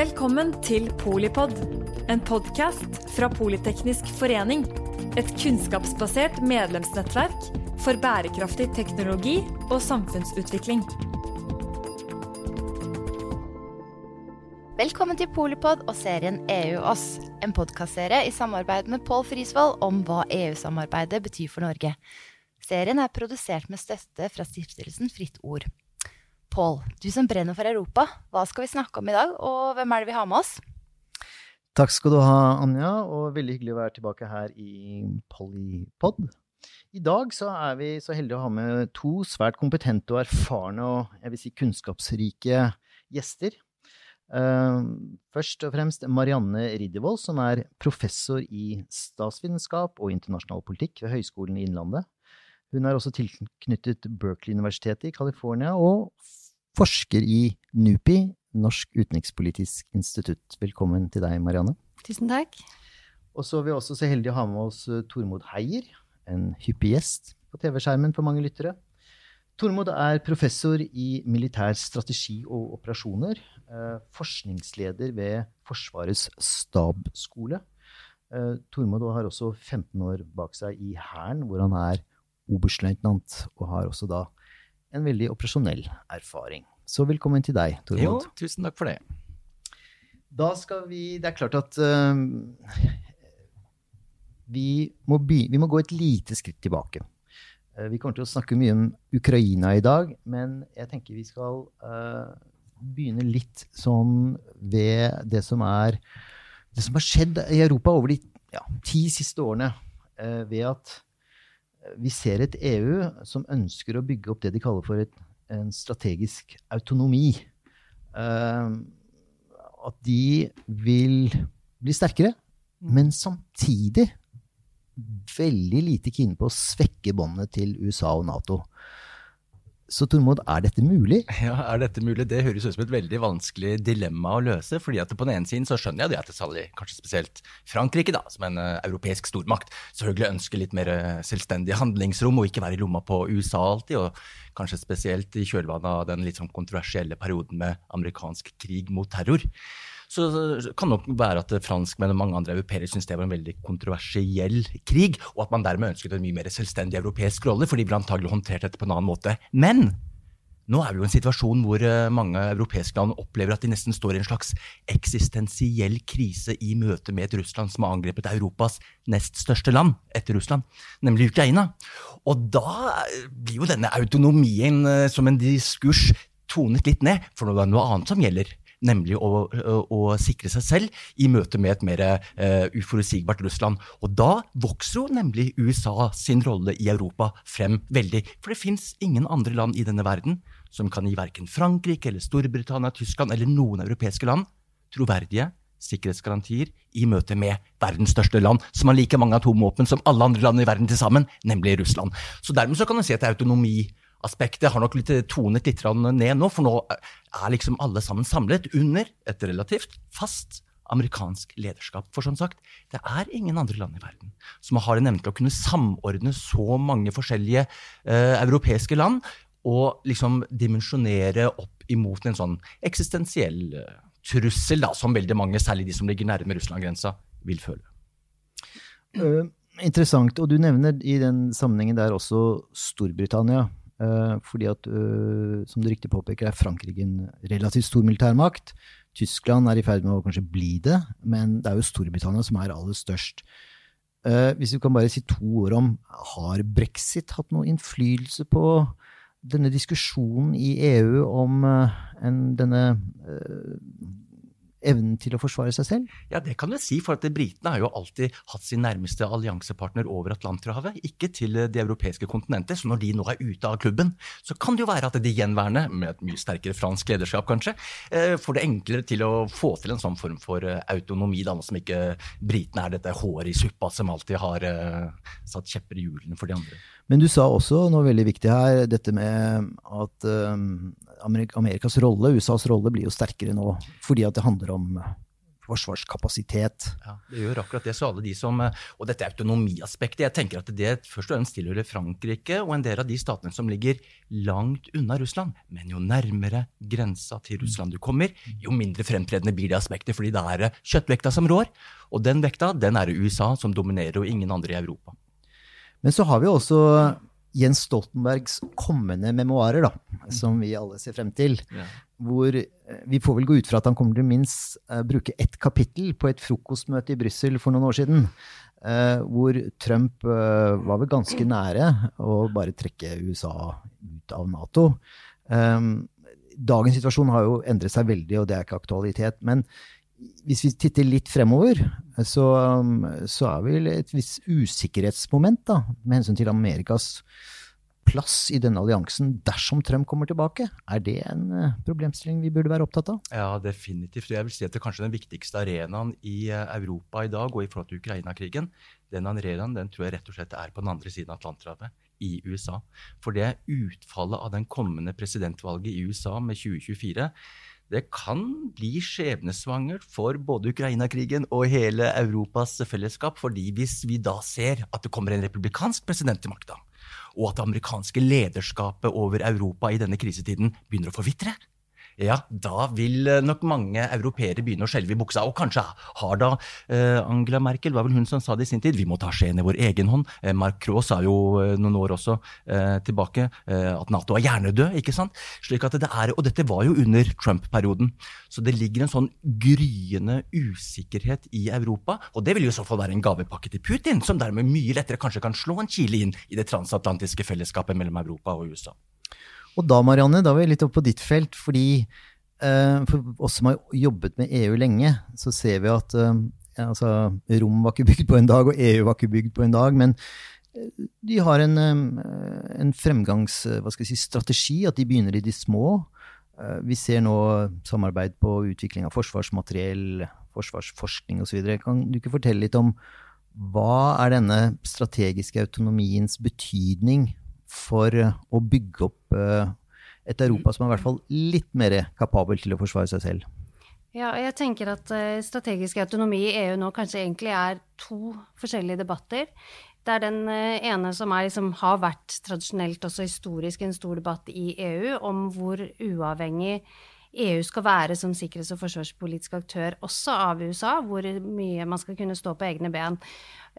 Velkommen til Polipod, en podkast fra Politeknisk forening. Et kunnskapsbasert medlemsnettverk for bærekraftig teknologi og samfunnsutvikling. Velkommen til Polipod og serien EU oss, en podkastserie i samarbeid med Pål Frisvold om hva EU-samarbeidet betyr for Norge. Serien er produsert med støtte fra stiftelsen Fritt Ord. Pål, du som brenner for Europa, hva skal vi snakke om i dag, og hvem er det vi har med oss? Takk skal du ha, Anja, og veldig hyggelig å være tilbake her i Polypod. I dag så er vi så heldige å ha med to svært kompetente og erfarne og jeg vil si kunnskapsrike gjester. Uh, først og fremst Marianne Riddervold, som er professor i statsvitenskap og internasjonal politikk ved Høgskolen i Innlandet. Hun er også tilknyttet Berkeley-universitetet i California og forsker i NUPI, Norsk utenrikspolitisk institutt. Velkommen til deg, Marianne. Tusen takk. Og så er vi også så heldige å ha med oss eh, Tormod Heier, en hyppig gjest på TV-skjermen for mange lyttere. Tormod er professor i militær strategi og operasjoner, eh, forskningsleder ved Forsvarets stabsskole. Eh, Tormod har også 15 år bak seg i Hæren, hvor han er oberstløytnant, og har også da en veldig operasjonell erfaring. Så velkommen til deg, Tormod. Jo, tusen takk for det. Da skal vi Det er klart at uh, vi, må by, vi, må gå et lite skritt tilbake. Uh, vi kommer til å snakke mye om Ukraina i dag, men jeg tenker vi skal uh, begynne litt sånn ved det som er det som har skjedd i Europa over de ja, ti siste årene, ved at vi ser et EU som ønsker å bygge opp det de kaller for et, en strategisk autonomi. Uh, at de vil bli sterkere, mm. men samtidig veldig lite kine på å svekke båndet til USA og Nato. Så Tormod, er dette mulig? Ja, er dette mulig? Det høres ut som et veldig vanskelig dilemma å løse. fordi at På den ene siden så skjønner jeg det at særlig, kanskje spesielt Frankrike, da, som en uh, europeisk stormakt, selvfølgelig ønsker litt mer uh, selvstendig handlingsrom og ikke være i lomma på USA alltid. og Kanskje spesielt i kjølvannet av den litt sånn kontroversielle perioden med amerikansk krig mot terror så kan det nok være at franskmenn og mange andre europeere syntes det var en veldig kontroversiell krig, og at man dermed ønsket en mye mer selvstendig europeisk rolle, for de ville antagelig håndtert dette på en annen måte. Men nå er vi jo i en situasjon hvor eh, mange europeiske land opplever at de nesten står i en slags eksistensiell krise i møte med et Russland som har angrepet Europas nest største land etter Russland, nemlig Ukraina. Og da blir jo denne autonomien eh, som en diskurs tonet litt ned, for nå er det noe annet som gjelder nemlig å, å, sikre seg selv i møte med et mer uh, uforutsigbart Russland. Og da vokser jo nemlig USA sin rolle i Europa frem veldig. For det fins ingen andre land i denne verden som kan gi verken Frankrike eller Storbritannia, Tyskland eller noen europeiske land troverdige sikkerhetsgarantier i møte med verdens største land, som har like mange atomvåpen som alle andre land i verden til sammen, nemlig Russland. Så dermed så kan du si at autonomi aspektet har nok litt tonet litt ned nå, for nå er liksom alle sammen samlet under et relativt fast amerikansk lederskap. For som sagt, det er ingen andre land i verden som har en evne til å kunne samordne så mange forskjellige eh, europeiske land og liksom dimensjonere opp imot en sånn eksistensiell eh, trussel da, som veldig mange, særlig de som ligger nærme Russland-grensa, vil føle. Uh, interessant. Og du nevner i den sammenhengen der også Storbritannia. Uh, fordi at, uh, som du riktig påpeker, er Frankrike en relativt stor militærmakt. Tyskland er i ferd med å kanskje bli det, men det er jo Storbritannia som er aller størst. Uh, hvis du kan bare si to ord om Har brexit hatt noe innflytelse på denne diskusjonen i EU om en, denne evnen til å forsvare seg selv? Ja, det kan du si, for at britene har jo alltid hatt sin nærmeste alliansepartner over Atlanterhavet, ikke til det europeiske kontinentet. Så når de nå er ute av klubben, så kan det jo være at de gjenværende, med et mye sterkere fransk lederskap kanskje, eh, får det enklere til å få til en sånn form for eh, autonomi, da, som ikke britene er dette håret i suppa som alltid har uh, satt kjepper i hjulene for de andre. Men du sa også noe veldig viktig her, dette med at um, Amerikas rolle, USAs rolle, blir jo sterkere nå fordi at det handler om forsvarskapasitet. Ja, det gjør akkurat det. Så alle de som, eh, Og dette er autonomiaspektet. Jeg tenker at det først og fremst tilhører Frankrike og en del av de statene som ligger langt unna Russland. Men jo nærmere grensa til Russland du kommer, jo mindre fremtredende blir det aspektet, fordi da er det kjøttvekta som rår. Og den vekta den er det USA som dominerer, og ingen andre i Europa. Men så har vi også Jens Stoltenbergs kommende memoarer, da, som vi alle ser frem til. Ja. Hvor eh, vi får vel gå ut fra at han kommer til minst uh, bruke ett kapittel på et frokostmøte i Brussel for noen år siden. Uh, hvor Trump uh, var vel ganske nære å bare trekke USA ut av Nato. Um, dagens situasjon har jo endret seg veldig, og det er ikke aktualitet. Men hvis vi titter litt fremover, så, så er vel et visst usikkerhetsmoment da, med hensyn til Amerikas plass i denne alliansen dersom Trump kommer tilbake. Er det en uh, problemstilling vi burde være opptatt av? Ja, definitivt. Jeg vil si at det er kanskje den viktigste arenaen i eh, Europa i dag, og i forhold til Ukraina-krigen, den arenaen den tror jeg rett og slett er på den andre siden av Atlanterhavet, i USA. For det utfallet av den kommende presidentvalget i USA med 2024 det kan bli skjebnesvangert for både Ukraina-krigen og hele Europas fellesskap. fordi hvis vi da ser at det kommer en republikansk president til makta, og at det amerikanske lederskapet over Europa i denne krisetiden begynner å forvitre, ja, da vil eh, nok mange europeere begynne å skjelve i buksa. Og kanskje har da eh, Angela Merkel, var vel hun som sa det i sin tid, vi må ta skjeen i vår egen hånd. Eh, Kraae sa jo eh, noen år også eh, tilbake eh, at Nato er hjernedød, ikke sant. Slik at det er, Og dette var jo under Trump-perioden. Så det ligger en sånn gryende usikkerhet i Europa. Og det vil jo så fall være en gavepakke til Putin, som dermed mye lettere kanskje kan slå en kile inn i det transatlantiske fellesskapet mellom Europa og USA. Og da, Marianne, da var vi litt oppe på ditt felt, fordi eh, for oss som har jobbet med EU lenge, så ser vi at eh, altså, Rom var ikke bygd på en dag, og EU var ikke bygd på en dag. Men eh, de har en, eh, en fremgangsstrategi, at de begynner i de små. Eh, Vi ser nå samarbeid på utvikling av forsvarsmateriell, forsvarsforskning osv. Kan du ikke fortelle litt om hva er denne strategiske autonomiens betydning for eh, å bygge opp eh, et Europa som er i hvert fall litt mer kapabel til å forsvare seg selv? Ja, jeg tenker at eh, strategisk autonomi i EU nå kanskje egentlig er to forskjellige debatter. Det er den ene som er, liksom, har vært tradisjonelt også historisk en stor debatt i EU, om hvor uavhengig EU skal være som sikkerhets- og forsvarspolitisk aktør også av USA, hvor mye man skal kunne stå på egne ben.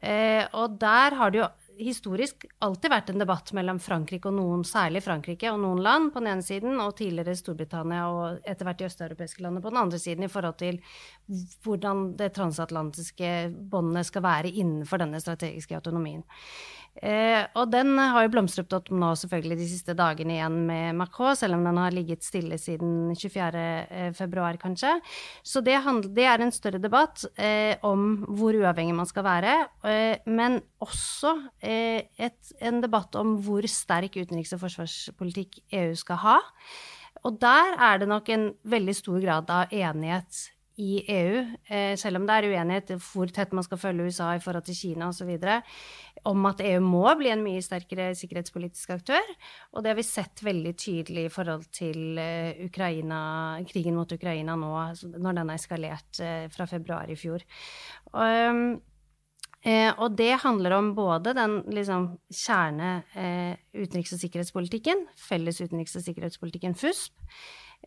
Eh, og der har det jo historisk alltid vært en debatt mellom Frankrike og noen, særlig Frankrike og noen land på den ene siden, og tidligere Storbritannia og etter hvert de østeuropeiske landene på den andre siden, i forhold til hvordan det transatlantiske båndet skal være innenfor denne strategiske autonomien. Eh, og den har jo blomstret opp nå selvfølgelig de siste dagene igjen med Macron, selv om den har ligget stille siden 24. februar, kanskje. Så det, handler, det er en større debatt eh, om hvor uavhengig man skal være, eh, men også eh, et, en debatt om hvor sterk utenriks- og forsvarspolitikk EU skal ha. Og der er det nok en veldig stor grad av enighet i EU, eh, selv om det er uenighet hvor tett man skal følge USA i forhold til Kina osv., om at EU må bli en mye sterkere sikkerhetspolitisk aktør. Og det har vi sett veldig tydelig i forhold til eh, Ukraina, krigen mot Ukraina nå, når den er eskalert eh, fra februar i fjor. Og, Eh, og det handler om både den liksom, kjerne eh, utenriks- og sikkerhetspolitikken, felles utenriks- og sikkerhetspolitikken, FUSP.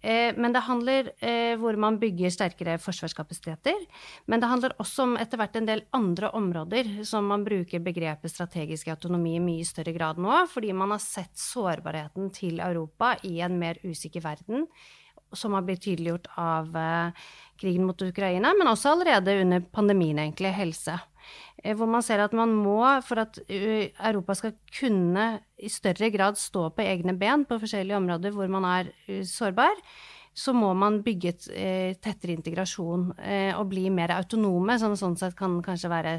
Eh, men det handler eh, hvor man bygger sterkere forsvarskapasiteter. Men det handler også om etter hvert en del andre områder som man bruker begrepet strategisk autonomi i mye større grad nå, fordi man har sett sårbarheten til Europa i en mer usikker verden som har blitt tydeliggjort av eh, krigen mot Ukraina, men også allerede under pandemien, egentlig, helse. Eh, hvor man ser at man må, for at Europa skal kunne i større grad stå på egne ben på forskjellige områder hvor man er sårbar, så må man bygge et eh, tettere integrasjon eh, og bli mer autonome, som sånn sett kan kanskje være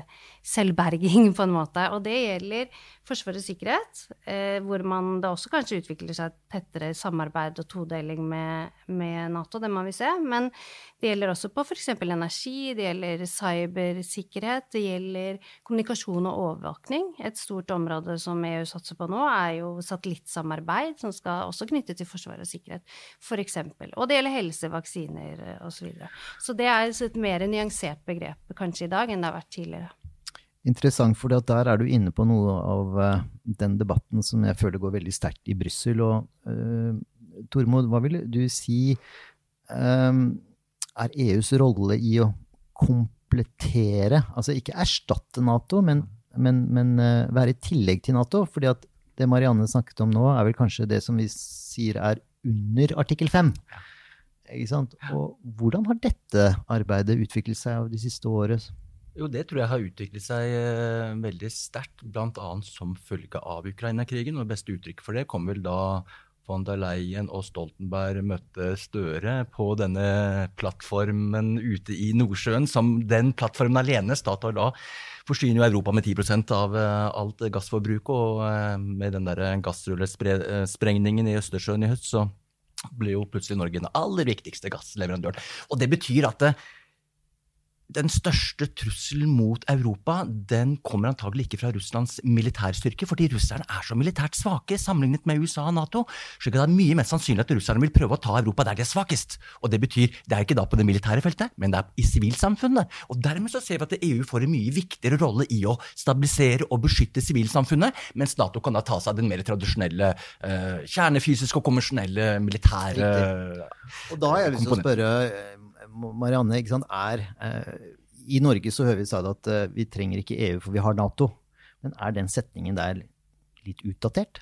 selvberging, på en måte. Og det gjelder Forsvarets sikkerhet, eh, hvor man da også kanskje utvikler seg tettere samarbeid og todeling med, med Nato, det må vi se. Men det gjelder også på f.eks. energi, det gjelder cybersikkerhet, det gjelder kommunikasjon og overvåkning. Et stort område som EU satser på nå, er jo satellittsamarbeid, som skal også knytte til forsvar og sikkerhet, f.eks. Og det gjelder helse, vaksiner osv. Så, videre. så det er et mer nyansert begrep kanskje i dag enn det har vært tidligere. Interessant, for der er du inne på noe av uh, den debatten som jeg føler går veldig sterkt i Brussel. Og uh, Tormod, hva vil du si um, er EUs rolle i å komplettere, altså ikke erstatte Nato, men, men, men uh, være i tillegg til Nato? fordi at det Marianne snakket om nå, er vel kanskje det som vi sier er under artikkel 5. Ikke sant? Og hvordan har dette arbeidet utviklet seg over de siste årene? Jo, det tror jeg har utviklet seg eh, veldig sterkt, bl.a. som følge av Ukraina-krigen. Og beste uttrykket for det kom vel da von der Leyen og Stoltenberg møtte Støre på denne plattformen ute i Nordsjøen. Som den plattformen alene, Statoil da, forsyner jo Europa med 10% av eh, alt gassforbruket. Og eh, med den der gassrullesprengningen i Østersjøen i høst, så ble jo plutselig Norge den aller viktigste gassleverandøren. Og det betyr at det, den største trusselen mot Europa den kommer antagelig ikke fra Russlands militærstyrke, fordi russerne er så militært svake sammenlignet med USA og Nato. at det er mye mest sannsynlig at russerne vil prøve å ta Europa der de er svakest. Og Det betyr, det er ikke da på det militære feltet, men det er i sivilsamfunnet. Og Dermed så ser vi at EU får en mye viktigere rolle i å stabilisere og beskytte sivilsamfunnet, mens Nato kan da ta seg av den mer tradisjonelle uh, kjernefysiske og konvensjonelle militære Og da har jeg lyst til å spørre Marianne, ikke sant, er eh, I Norge så hører vi stadig at eh, vi trenger ikke EU, for vi har Nato. Men er den setningen der litt utdatert?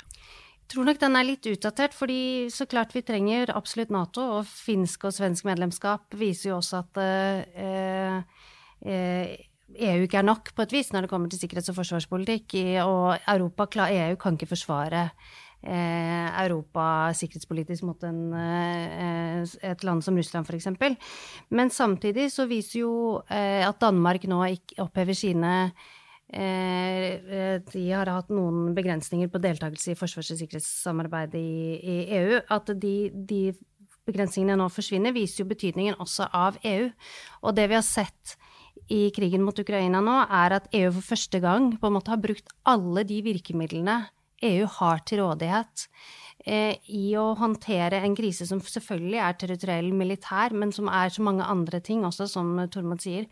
Jeg tror nok den er litt utdatert, fordi så klart vi trenger absolutt Nato. Og finsk og svensk medlemskap viser jo også at eh, eh, EU ikke er nok på et vis når det kommer til sikkerhets- og forsvarspolitikk. Og Europa, EU kan ikke forsvare Europa sikkerhetspolitisk mot en, eh, et land som Russland, f.eks. Men samtidig så viser jo eh, at Danmark nå opphever sine eh, de har hatt noen begrensninger på deltakelse i forsvars- og sikkerhetssamarbeidet i, i EU. At de, de, begrensningene nå forsvinner, viser jo betydningen også av EU. Og det vi har sett i krigen mot Ukraina nå, er at EU for første gang på en måte har brukt alle de virkemidlene EU har til rådighet eh, i å håndtere en krise som selvfølgelig er territoriell militær, men som er så mange andre ting også, som Tormod sier.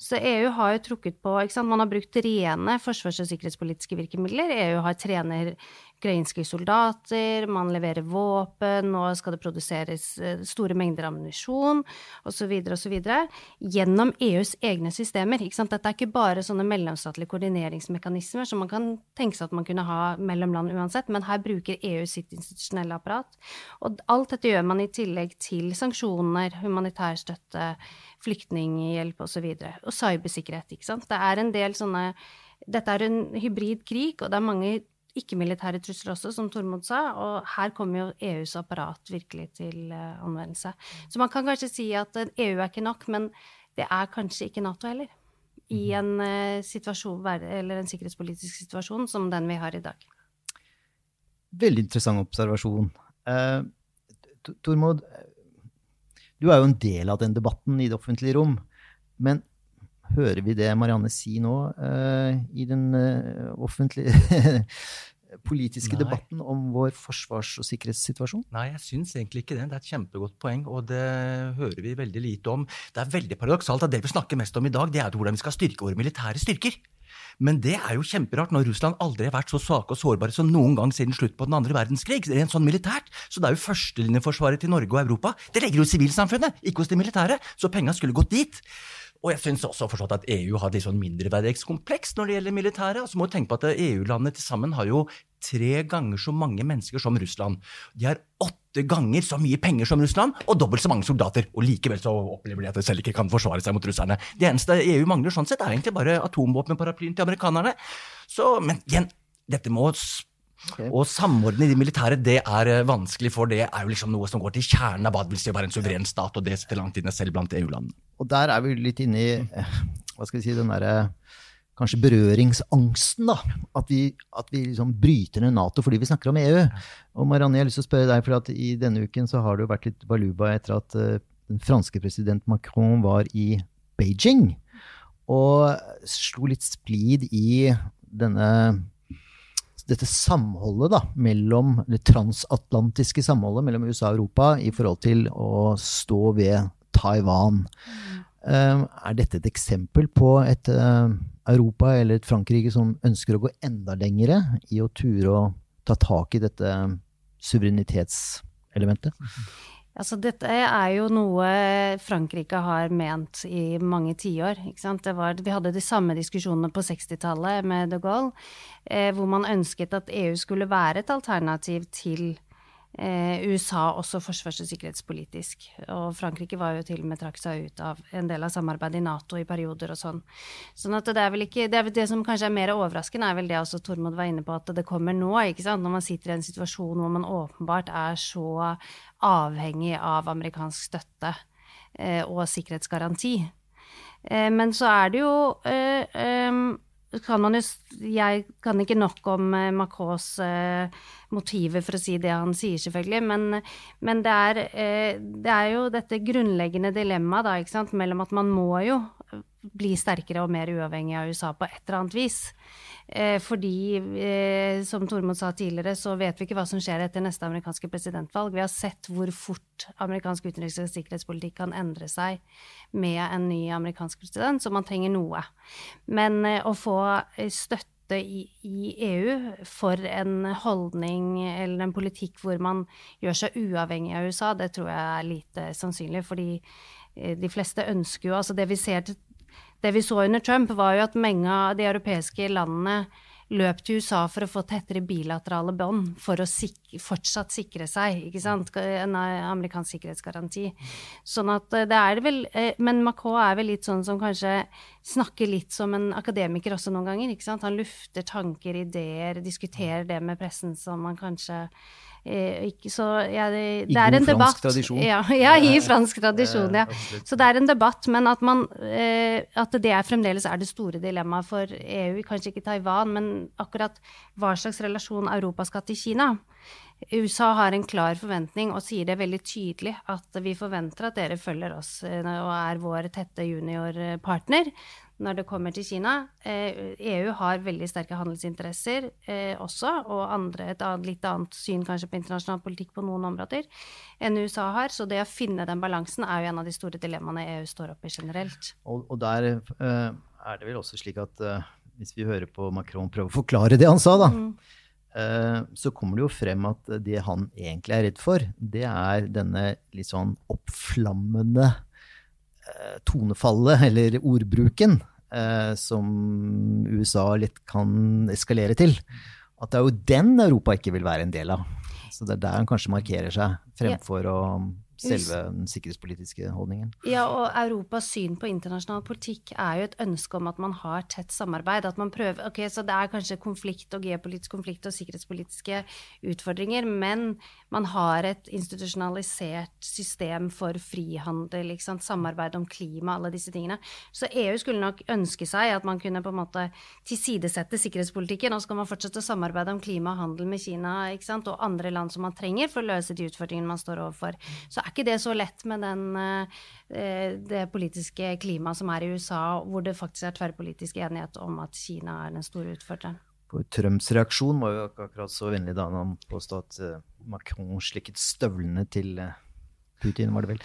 Så EU har jo trukket på ikke sant? Man har brukt rene forsvars- og sikkerhetspolitiske virkemidler. EU har trener ukrainske soldater, man leverer våpen, nå skal det produseres eh, store mengder ammunisjon osv. osv. Gjennom EUs egne systemer. Dette er ikke bare sånne mellomstatlige koordineringsmekanismer som man kan tenke seg at man kunne ha mellom land uansett, men her bruker EU sitt institusjonelle apparat. Og alt dette gjør man i tillegg til sanksjoner, humanitær støtte, flyktninghjelp osv. Og, så og cybersikkerhet, ikke sant. Det er en del sånne dette er en hybrid krig, og det er mange ikke-militære trusler også, som Tormod sa. Og her kommer jo EUs apparat virkelig til uh, anvendelse. Så man kan kanskje si at EU eh, er ikke nok, men det er kanskje ikke Nato heller. I mhm. en, uh, situasjon, eller en sikkerhetspolitisk situasjon som den vi har i dag. Veldig interessant observasjon. Eh, Tormod, du er jo en del av den debatten i det offentlige rom. Men hører vi det Marianne si nå uh, i den uh, offentlige politiske Nei. debatten om vår forsvars- og sikkerhetssituasjon? Nei, jeg syns egentlig ikke det. Det er et kjempegodt poeng, og det hører vi veldig lite om. Det er veldig paradoksalt at det vi snakker mest om i dag, det er hvordan vi skal styrke våre militære styrker. Men det er jo kjemperart når Russland aldri har vært så svake og sårbare som noen gang siden slutt på den andre verdenskrig. Rent sånn militært. Så det er jo førstelinjeforsvaret til Norge og Europa. Det legger jo i sivilsamfunnet, ikke hos de militære. Så penga skulle gått dit. Og jeg syns også forstått at EU har et litt sånn mindreverdighetskompleks når det gjelder militæret. Altså må du tenke på at EU-landene til sammen har jo tre ganger så mange mennesker som Russland. De har åtte ganger så mye penger som Russland, og dobbelt så mange soldater. Og likevel så opplever de at de selv ikke kan forsvare seg mot russerne. Det eneste EU mangler sånn sett, er egentlig bare atomvåpenparaplyen til amerikanerne. Så, men igjen, dette må Okay. Å samordne de militære det er eh, vanskelig, for det er jo liksom noe som går til kjernen av hva det vil si å være en suveren stat, og det sitter langt inne selv blant EU-landene. Og der er vi litt inne i eh, hva skal vi si, den derre kanskje berøringsangsten, da. At vi, at vi liksom bryter ned Nato fordi vi snakker om EU. Og Marianne, jeg har lyst til å spørre deg, for at i denne uken så har det jo vært litt baluba etter at uh, den franske president Macron var i Beijing. Og slo litt splid i denne dette samholdet da, mellom, det transatlantiske samholdet mellom USA og Europa i forhold til å stå ved Taiwan. Um, er dette et eksempel på et uh, Europa eller et Frankrike som ønsker å gå enda lengre i å ture å ta tak i dette suverenitetselementet? Altså, dette er jo noe Frankrike har ment i mange tiår. Vi hadde de samme diskusjonene på 60-tallet med de Gaulle, eh, hvor man ønsket at EU skulle være et alternativ til eh, USA også forsvars- og sikkerhetspolitisk. Og Frankrike var jo til og med trakk seg ut av en del av samarbeidet i Nato i perioder og sånn. Sånn at det er vel ikke Det, er det som kanskje er mer overraskende, er vel det også Tormod var inne på, at det kommer nå, ikke sant. Når man sitter i en situasjon hvor man åpenbart er så avhengig av amerikansk støtte eh, og sikkerhetsgaranti. Eh, men så er det jo eh, kan man jo Jeg kan ikke nok om eh, Macrons eh, motiver for å si det han sier, selvfølgelig, men, men det, er, eh, det, er, jo dette grunnleggende dilemmaet da, ikke sant, mellom at man må jo bli sterkere og mer uavhengig av USA på et eller annet vis. Eh, fordi, eh, som Tormod sa tidligere, så vet vi ikke hva som skjer etter neste amerikanske presidentvalg. Vi har sett hvor fort amerikansk utenriks- og sikkerhetspolitikk kan endre seg med en ny amerikansk president, så man trenger noe. Men eh, å få støtte i, i, EU for en holdning eller en politikk hvor man gjør seg uavhengig av USA, det tror jeg er lite sannsynlig. Fordi de fleste ønsker jo Altså det vi ser det vi så under Trump, var jo at mange av de europeiske landene løp til USA for å få tettere bilaterale bånd for å sik fortsatt sikre seg, ikke sant, en amerikansk sikkerhetsgaranti. Sånn at eh, det er det vel eh, Men Macron er vel litt sånn som kanskje snakker litt som en akademiker også noen ganger, ikke sant. Han lufter tanker, ideer, diskuterer det med pressen som man kanskje Eh, så, ja, det, det er en debatt. I Tradisjon. Ja, ja, i fransk tradisjon. Ja. Så det er en debatt, men at, man, eh, at det er fremdeles er det store dilemmaet for EU, kanskje ikke Taiwan, men akkurat hva slags relasjon Europa skal til Kina. USA har en klar forventning og sier det veldig tydelig at vi forventer at dere følger oss eh, og er vår tette juniorpartner når det kommer til Kina. EU eh, e har veldig sterke handelsinteresser eh, også, og andre, et litt annet syn kanskje på internasjonal politikk på noen områder enn USA har. Så det å finne den balansen er jo en av de store dilemmaene EU står oppe i generelt. Og, og der uh, er det vel også slik at hvis vi hører på Macron prøve å forklare det han sa, da, mm. så kommer det jo frem at det han egentlig er redd for, det er denne litt sånn oppflammende tonefallet, eller ordbruken, eh, som USA litt kan eskalere til. At det er jo den Europa ikke vil være en del av. Så det er der han kanskje markerer seg, fremfor å selve den sikkerhetspolitiske holdningen. Ja, og Europas syn på internasjonal politikk er jo et ønske om at man har tett samarbeid. At man prøver Ok, så det er kanskje konflikt og geopolitisk konflikt og sikkerhetspolitiske utfordringer, men man har et institusjonalisert system for frihandel, ikke sant? samarbeid om klima, alle disse tingene. Så EU skulle nok ønske seg at man kunne på en måte tilsidesette sikkerhetspolitikken, og så kan man fortsette å samarbeide om klima og handel med Kina og andre land som man trenger for å løse de utfordringene man står overfor. Så er ikke det så lett med den, eh, det politiske klimaet som er i USA, hvor det faktisk er tverrpolitisk enighet om at Kina er den store utfordreren. Trumps reaksjon var jo akkurat så vennlig da han påstod at eh, Macron slikket støvlene til eh, Putin, var det vel.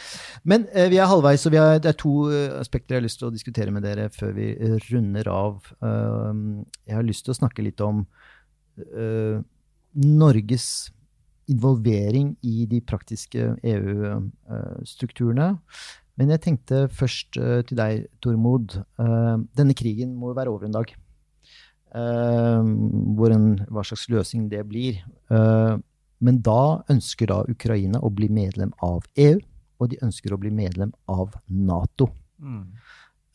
Men eh, vi er halvveis, og har, det er to aspekter jeg har lyst til å diskutere med dere før vi runder av. Uh, jeg har lyst til å snakke litt om uh, Norges involvering i de praktiske EU-strukturene. Men jeg tenkte først uh, til deg, Tormod. Uh, denne krigen må være over en dag. Hva slags løsning det blir. men da ønsker da Ukraina å bli medlem av EU, og de ønsker å bli medlem av Nato. Mm.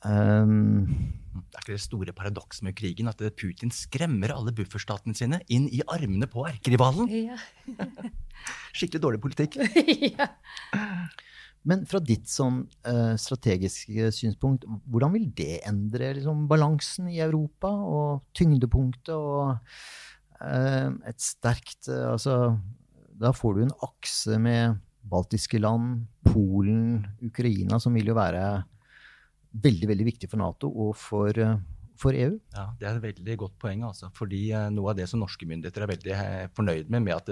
Um, det er ikke det store paradokset med krigen at Putin skremmer alle bufferstatene sine inn i armene på erkerivalen? Ja. Skikkelig dårlig politikk. ja. Men fra ditt sånn uh, strategiske synspunkt, hvordan vil det endre liksom, balansen i Europa og tyngdepunktet og uh, et sterkt uh, Altså, da får du en akse med baltiske land, Polen, Ukraina, som vil jo være veldig, veldig viktig for Nato og for for EU? Ja, Det er et veldig godt poeng. altså. Fordi eh, Noe av det som norske myndigheter er veldig eh, fornøyd med, med at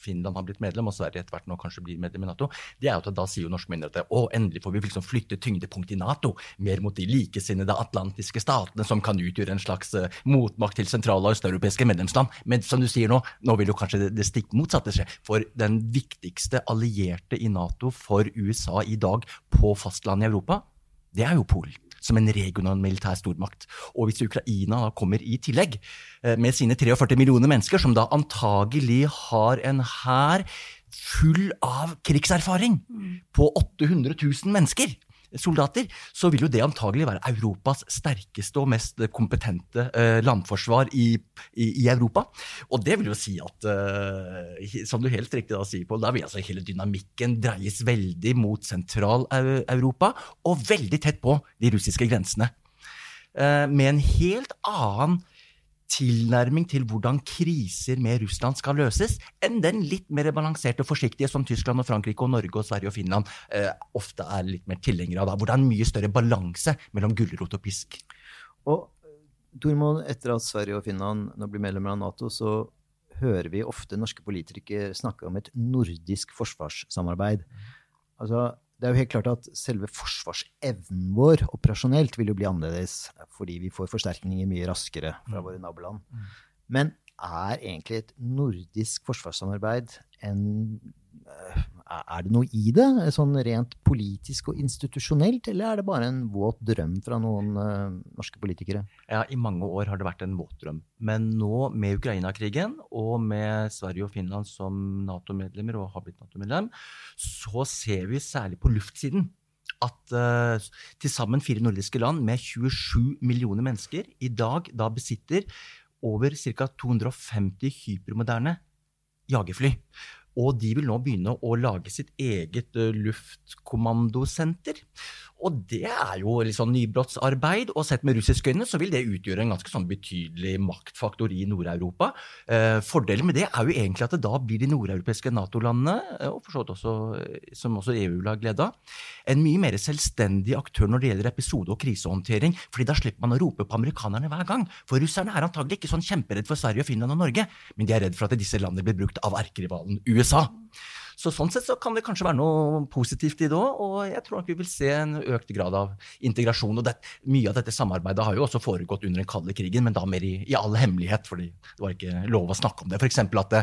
Finland har blitt medlem, og Sverige etter hvert nå kanskje blir medlem i Nato, det er at da sier jo norske myndigheter å, endelig får vi liksom flytte tyngdepunkt i Nato mer mot de likesinnede atlantiske statene som kan utgjøre en slags motmakt til sentrale og østeuropeiske medlemsland. Men som du sier nå, nå vil jo kanskje det, det stikk motsatte skje. For den viktigste allierte i Nato for USA i dag på fastlandet i Europa, det er jo Polen som en regional militær stormakt. Og hvis Ukraina da kommer i tillegg, eh, med sine 43 millioner mennesker, som da antagelig har en hær full av krigserfaring på 800 000 mennesker, soldater, så vil jo det antagelig være Europas sterkeste og mest kompetente eh, landforsvar i, i, i, Europa. Og det vil jo si at, eh, som du helt riktig da sier, Pål, da vil altså hele dynamikken dreies veldig mot Sentral-Europa, og veldig tett på de russiske grensene. Eh, med en helt annen tilnærming til hvordan kriser med Russland skal løses, enn den litt mer balanserte og forsiktige som Tyskland og Frankrike og Norge og Sverige og Finland eh, ofte er litt mer tilhengere av. Da, hvor det er en mye større balanse mellom gulrot og pisk. Og Tormod, etter at Sverige og Finland nå blir medlemmer av Nato, så hører vi ofte norske politikere snakke om et nordisk forsvarssamarbeid. Altså, det er jo helt klart at selve forsvarsevnen vår operasjonelt vil jo bli annerledes fordi vi får forsterkninger mye raskere fra mm. våre naboland. Mm. Men er egentlig et nordisk forsvarssamarbeid en eh, Er det noe i det, sånn rent politisk og institusjonelt, eller er det bare en våt drøm fra noen uh, norske politikere? Ja, I mange år har det vært en våt drøm. Men nå, med Ukraina-krigen og med Sverige og Finland som Nato-medlemmer og har blitt Nato-medlem, så ser vi særlig på luftsiden at uh, til sammen fire nordiske land med 27 millioner mennesker i dag da besitter over ca. 250 hypermoderne jagerfly. Og de vil nå begynne å lage sitt eget uh, luftkommandosenter. Og det er jo litt sånn nybrottsarbeid, og sett med russiske øyne så vil det utgjøre en ganske sånn betydelig maktfaktor i Nord-Europa. Eh, fordelen med det er jo egentlig at det da blir de nordeuropeiske Nato-landene, eh, og for så vidt også, eh, som også EU vil ha glede av, en mye mer selvstendig aktør når det gjelder episode- og krisehåndtering. fordi da slipper man å rope på amerikanerne hver gang. For russerne er antagelig ikke sånn kjemperedd for Sverige, Finland og Norge, men de er redd for at disse landene blir brukt av erkerivalen USA. Så sånn sett så kan det kanskje være noe positivt i det òg, og jeg tror at vi vil se en økt grad av integrasjon. og det, Mye av dette samarbeidet har jo også foregått under den kalde krigen, men da mer i, i all hemmelighet, fordi det var ikke lov å snakke om det. F.eks. at det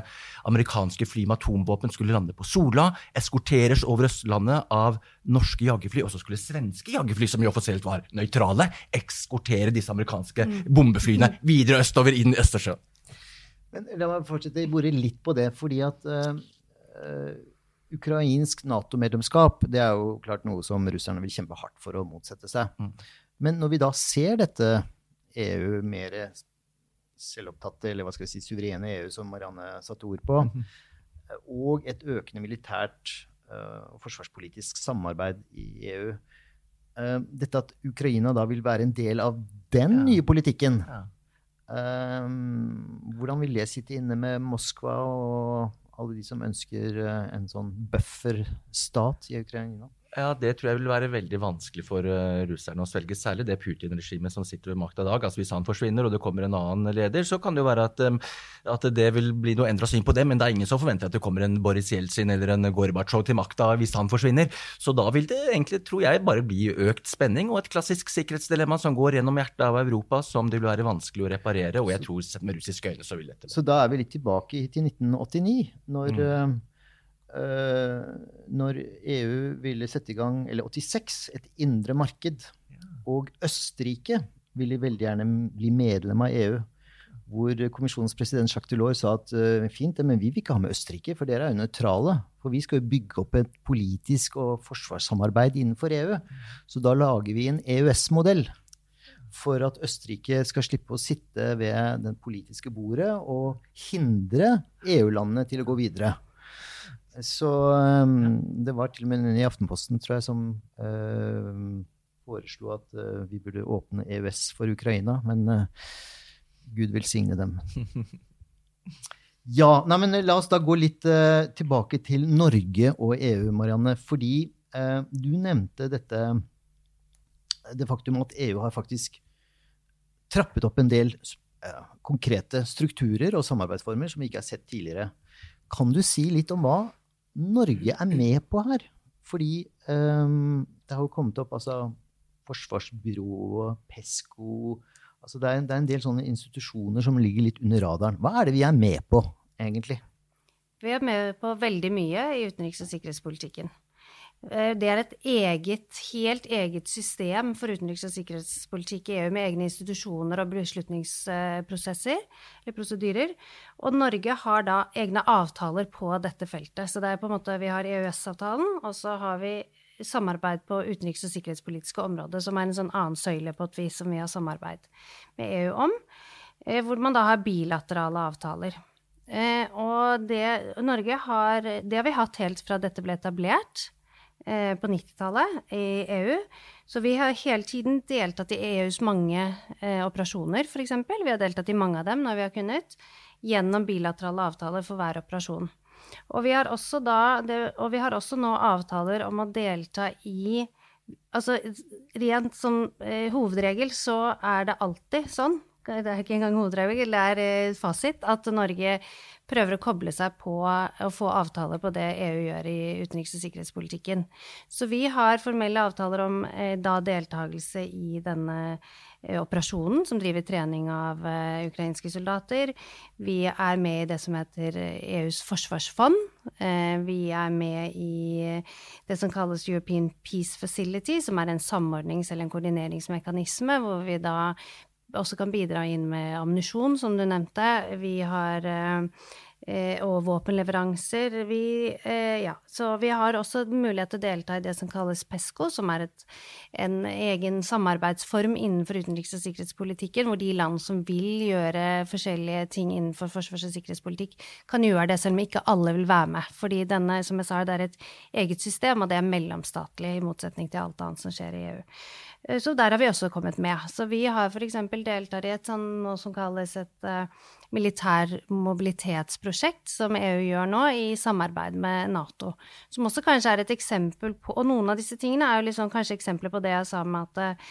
amerikanske fly med atomvåpen skulle lande på Sola, eskorteres over Østlandet av norske jagerfly, og så skulle svenske jagerfly, som jo offisielt var nøytrale, ekskortere disse amerikanske mm. bombeflyene videre østover inn i Østersjøen. Men La meg fortsette å bore litt på det. fordi at uh, ukrainsk Nato-medlemskap det er jo klart noe som russerne vil kjempe hardt for å motsette seg. Mm. Men når vi da ser dette EU mer selvopptatte, eller hva skal vi si, suverene EU, som Marianne satte ord på, mm. og et økende militært uh, og forsvarspolitisk samarbeid i EU uh, Dette at Ukraina da vil være en del av den ja. nye politikken, ja. Uh, hvordan vil det sitte inne med Moskva og alle de som ønsker eh, en sånn bufferstat i Ukraina? Ja, Det tror jeg vil være veldig vanskelig for uh, russerne å svelge. Særlig det Putin-regimet som sitter ved makta i dag. Altså Hvis han forsvinner og det kommer en annen leder, så kan det jo være at, at det vil bli noe endra syn på det. Men det er ingen som forventer at det kommer en Boris Jeltsin eller en Gorbatsjov til makta hvis han forsvinner. Så da vil det egentlig, tror jeg, bare bli økt spenning og et klassisk sikkerhetsdilemma som går gjennom hjertet av Europa, som det vil være vanskelig å reparere. Og jeg tror sett med russiske øyne så vil dette Så da er vi litt tilbake til 1989, når mm. Uh, når EU ville sette i gang, eller 86, et indre marked. Og Østerrike ville veldig gjerne bli medlem av EU. Hvor kommisjonens president Jacques Delors sa at uh, fint, men vi vil ikke ha med Østerrike, for dere er jo nøytrale. For vi skal jo bygge opp et politisk og forsvarssamarbeid innenfor EU. Så da lager vi en EØS-modell for at Østerrike skal slippe å sitte ved den politiske bordet og hindre EU-landene til å gå videre. Så um, det var til og med en i Aftenposten, tror jeg, som uh, foreslo at uh, vi burde åpne EØS for Ukraina. Men uh, Gud velsigne dem. Ja, nei, men La oss da gå litt tilbake til Norge og EU, Marianne. Fordi du nevnte dette det faktum at EU har faktisk trappet opp en del konkrete strukturer og samarbeidsformer som vi ikke har sett tidligere. Kan du si litt om hva Norge er med på her? Fordi um, det har jo kommet opp altså, Forsvarsbyrået, Pesco altså det, er, det er en del sånne institusjoner som ligger litt under radaren. Hva er det vi er med på, egentlig? Vi er med på veldig mye i utenriks- og sikkerhetspolitikken. Eh, det er et eget, helt eget system for utenriks- og sikkerhetspolitikk i EU, med egne institusjoner og beslutningsprosesser, eller prosedyrer. Og Norge har da egne avtaler på dette feltet. Så det er på en måte, vi har EØS-avtalen, og så har vi samarbeid på utenriks- og sikkerhetspolitiske områder, som er en sånn annen søyle på et vis som vi har samarbeid med EU om. Eh, hvor man da har bilaterale avtaler. Eh, og det, Norge har, det har vi hatt helt fra dette ble etablert. Eh, på 90-tallet i EU. Så vi har hele tiden deltatt i EUs mange eh, operasjoner, f.eks. Vi har deltatt i mange av dem når vi har kunnet, gjennom bilaterale avtaler for hver operasjon. Og vi har også, da, det, og vi har også nå avtaler om å delta i Altså rent som eh, hovedregel så er det alltid sånn det er ikke engang hovedregel, det er eh, fasit, at Norge prøver å koble seg på å få avtaler på det EU gjør i utenriks- og sikkerhetspolitikken. Så vi har formelle avtaler om eh, da deltakelse i denne eh, operasjonen som driver trening av ukrainske soldater. Vi er med i det som heter EUs forsvarsfond. Eh, vi er med i det som kalles European Peace Facility, som er en samordnings- eller en koordineringsmekanisme, hvor vi da også kan bidra inn med ammunisjon, som du nevnte. Vi har eh, og våpenleveranser. Vi, eh, ja, så vi har også mulighet til å delta i det som kalles PESCO, som er et, en egen samarbeidsform innenfor utenriks- og sikkerhetspolitikken, hvor de land som vil gjøre forskjellige ting innenfor forsvars- og sikkerhetspolitikk, kan gjøre det, selv om ikke alle vil være med. Fordi denne, som jeg sa, det er et eget system, og det er mellomstatlig, i motsetning til alt annet som skjer i EU. Eh, så der har vi også kommet med. Så vi har f.eks. deltatt i et sånn, noe som kalles et uh, militær mobilitetsprosjekt, som EU gjør nå, i samarbeid med Nato. Som også kanskje er et eksempel på Og noen av disse tingene er jo liksom kanskje eksempler på det jeg sa med at uh,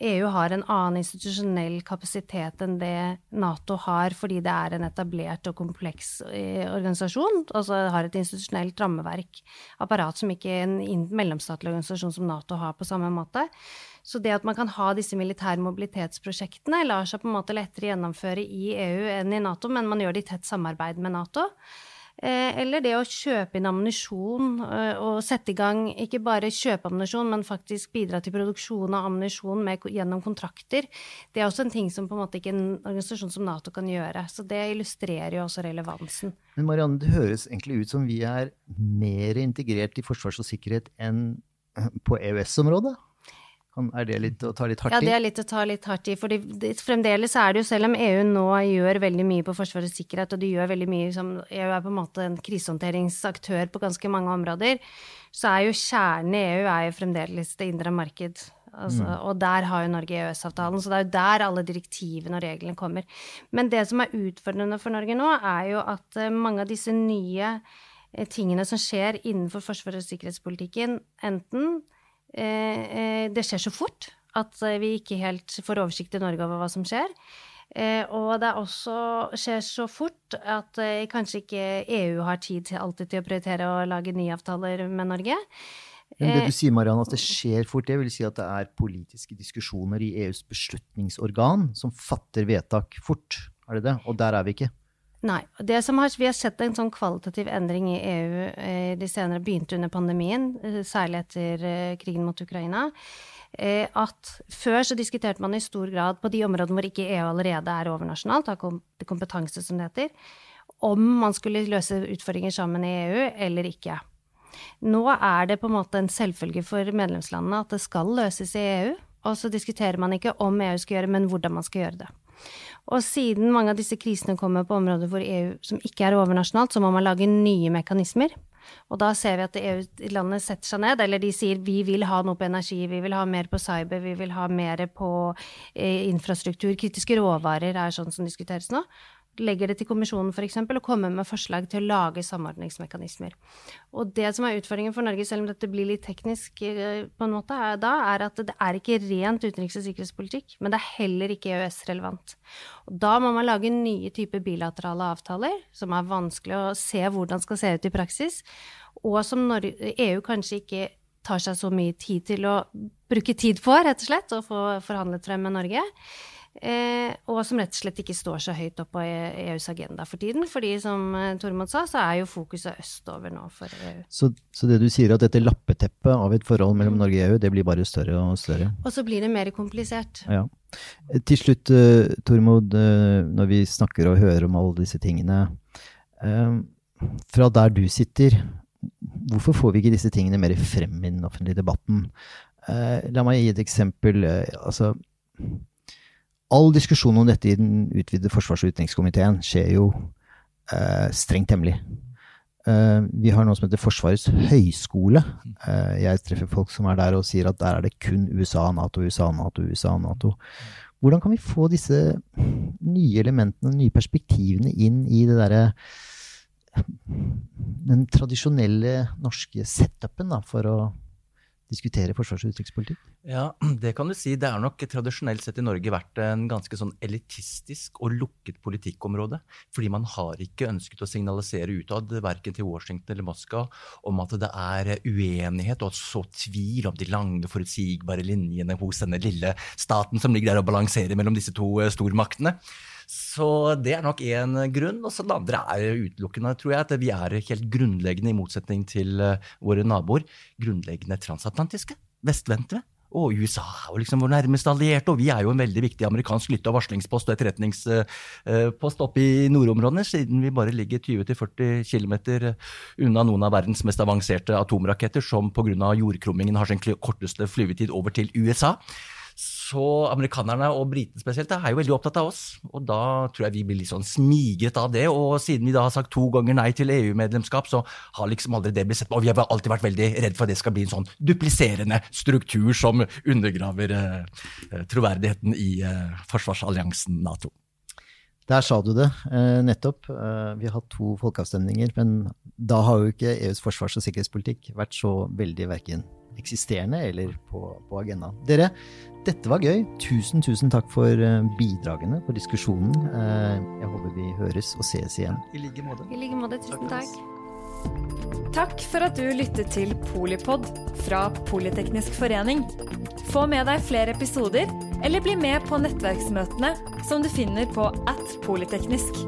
EU har en annen institusjonell kapasitet enn det Nato har, fordi det er en etablert og kompleks eh, organisasjon. Altså har et institusjonelt rammeverk, apparat som ikke en mellomstatlig organisasjon som Nato har på samme måte. Så det at man kan ha disse militære mobilitetsprosjektene, lar seg på en måte lettere gjennomføre i EU enn i Nato, men man gjør det i tett samarbeid med Nato. Eh, eller det å kjøpe inn ammunisjon eh, og sette i gang, ikke bare kjøpe ammunisjon, men faktisk bidra til produksjon av ammunisjon gjennom kontrakter. Det er også en ting som på en måte ikke en organisasjon som Nato kan gjøre. Så det illustrerer jo også relevansen. Men Marianne, det høres egentlig ut som vi er mer integrert i forsvars og sikkerhet enn på EØS-området? Er det litt å ta litt hardt i? Ja, det er litt å ta litt hardt i. For fremdeles er det jo, selv om EU nå gjør veldig mye på forsvar og sikkerhet, og de gjør veldig mye som EU er på en måte en krisehåndteringsaktør på ganske mange områder, så er jo kjernen i EU er jo fremdeles det indre marked. Altså, mm. Og der har jo Norge EØS-avtalen, så det er jo der alle direktivene og reglene kommer. Men det som er utfordrende for Norge nå, er jo at eh, mange av disse nye eh, tingene som skjer innenfor forsvars- og sikkerhetspolitikken, enten det skjer så fort at eh, vi ikke helt får oversikt i Norge over hva som skjer. og det også skjer så fort at kanskje ikke EU har tid til alltid til å prioritere å lage nye avtaler med Norge. Men det du sier, Marianne, at det skjer fort, det vil si at det er politiske diskusjoner i EUs beslutningsorgan som fatter vedtak fort? Er det det? Og der er vi ikke? Nei. Det som har, vi har sett en sånn kvalitativ endring i EU eh, de senere, begynte under pandemien, eh, særlig etter eh, krigen mot Ukraina. Eh, at før så diskuterte man i stor grad på de områdene hvor ikke EU allerede er overnasjonalt, har kompetanse som det heter, om man skulle løse utfordringer sammen i EU eller ikke. Nå er det på en måte en selvfølge for medlemslandene at det skal løses i EU, og så diskuterer man ikke om EU skal gjøre, men hvordan man skal gjøre det. Og siden mange av disse krisene kommer på områder hvor EU som ikke er overnasjonalt, så må man lage nye mekanismer. Og da ser vi at EU-landene setter seg ned, eller de sier vi vil ha noe på energi, vi vil ha mer på cyber, vi vil ha mer på eh, infrastruktur. Kritiske råvarer er sånn som diskuteres nå legger det til kommisjonen f.eks. og kommer med forslag til å lage samordningsmekanismer. Og det som er utfordringen for Norge, selv om dette blir litt teknisk eh, på en måte, er, da, er at det er ikke rent utenriks- og sikkerhetspolitikk, men det er heller ikke EØS-relevant. Og da må man lage nye typer bilaterale avtaler, som er vanskelig å se hvordan skal se ut i praksis, og som EU kanskje ikke tar seg så mye tid til å bruke tid på, rett og slett, å få forhandlet frem med Norge. Eh, og som rett og slett ikke står så høyt opp på EUs agenda for tiden. fordi som eh, Tormod sa, så er jo fokuset østover nå for EU. Så, så, det du sier at dette lappeteppet av et forhold mellom Norge og EU, det blir bare større og større? Og så blir det mer komplisert. Ja. Til slutt, Tormod, når vi snakker og hører om alle disse tingene. Fra der du sitter, hvorfor får vi ikke disse tingene mer frem i den offentlige debatten? la meg gi et eksempel. altså all diskusjon om dette i den utvidede forsvars- og utenrikskomiteen skjer jo eh, strengt hemmelig. Eh, vi har noe som heter Forsvarets høyskole. Eh, jeg treffer folk som er der og sier at der er det kun USA, Nato, USA, Nato, USA, Nato. Hvordan kan vi få disse nye elementene, nye perspektivene inn i det derre den tradisjonelle norske setupen da, for å diskutere forsvars- og utenrikspolitikk? Ja, det kan du si. Det er nok tradisjonelt sett i Norge vært en ganske sånn elitistisk og lukket politikkområde. Fordi man har ikke ønsket å signalisere utad, verken til Washington eller Moskva, om at det er uenighet og så tvil om de lange, forutsigbare linjene hos denne lille staten som ligger der og balanserer mellom disse to eh, stormaktene. Så det er nok én grunn. Og så det andre er utelukkende, tror jeg, at vi er helt grunnleggende, i motsetning til eh, våre naboer, grunnleggende transatlantiske. Vestvendte. Og USA er jo liksom vår nærmeste allierte, og vi er jo en veldig viktig amerikansk lytte- og varslingspost og etterretningspost oppe i nordområdene, siden vi bare ligger 20-40 km unna noen av verdens mest avanserte atomraketter, som pga. jordkrummingen har sin korteste flyvetid over til USA. Så amerikanerne, og britene spesielt, er jo veldig opptatt av oss. Og da tror jeg vi blir litt sånn smigret av det. Og siden vi da har sagt to ganger nei til EU-medlemskap, så har liksom aldri det blitt sett på. Og vi har alltid vært veldig redd for at det skal bli en sånn dupliserende struktur som undergraver eh, troverdigheten i eh, forsvarsalliansen Nato. Der sa du det, eh, nettopp. Eh, vi har hatt to folkeavstemninger, men da har jo ikke EUs forsvars- og sikkerhetspolitikk vært så veldig verken eksisterende eller på, på agendaen. Dere, dette var gøy. Tusen, tusen takk for eh, bidragene, for diskusjonen. Eh, jeg håper vi høres og ses igjen. I like måte. I like måte. Tusen takk. Takk for at du lyttet til Polipod fra Politeknisk forening. Få med deg flere episoder, eller bli med på nettverksmøtene som du finner på at polyteknisk.